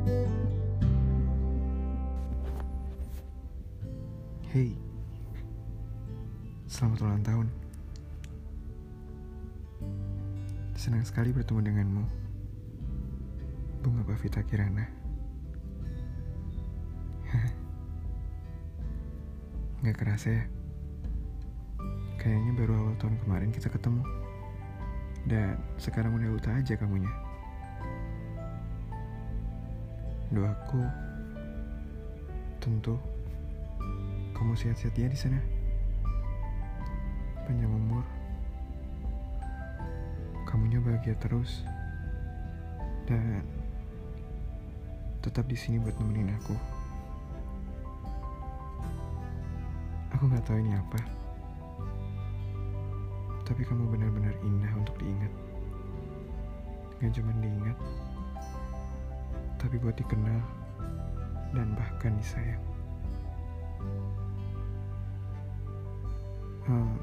Hey, selamat ulang tahun. Senang sekali bertemu denganmu, Bunga Pavita Kirana. Gak kerasa ya, kayaknya baru awal tahun kemarin kita ketemu. Dan sekarang udah uta aja kamunya. Doaku, tentu kamu sehat-sehat ya di sana. Panjang umur. Kamunya bahagia terus. Dan tetap di sini buat nemenin aku. Aku nggak tahu ini apa. Tapi kamu benar-benar indah untuk diingat. Gak cuma diingat, tapi buat dikenal dan bahkan disayang. Hmm,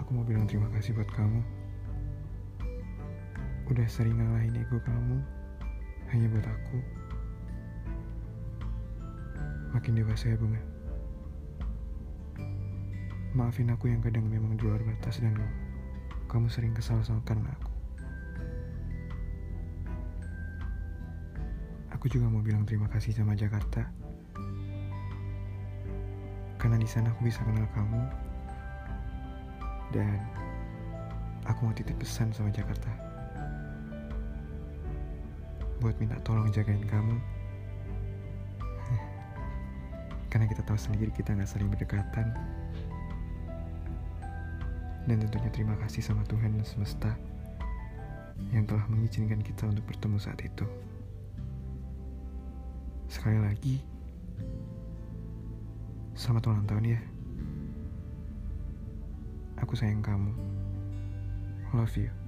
aku mau bilang terima kasih buat kamu. Udah sering ngalahin ego kamu hanya buat aku. Makin dewasa ya bunga. Maafin aku yang kadang memang di luar batas dan kamu sering kesal sama karena aku. Aku juga mau bilang terima kasih sama Jakarta. Karena di sana aku bisa kenal kamu. Dan aku mau titip pesan sama Jakarta. Buat minta tolong jagain kamu. Karena kita tahu sendiri kita nggak saling berdekatan. Dan tentunya terima kasih sama Tuhan dan semesta yang telah mengizinkan kita untuk bertemu saat itu. Sekali lagi, selamat ulang tahun ya. Aku sayang kamu. Love you.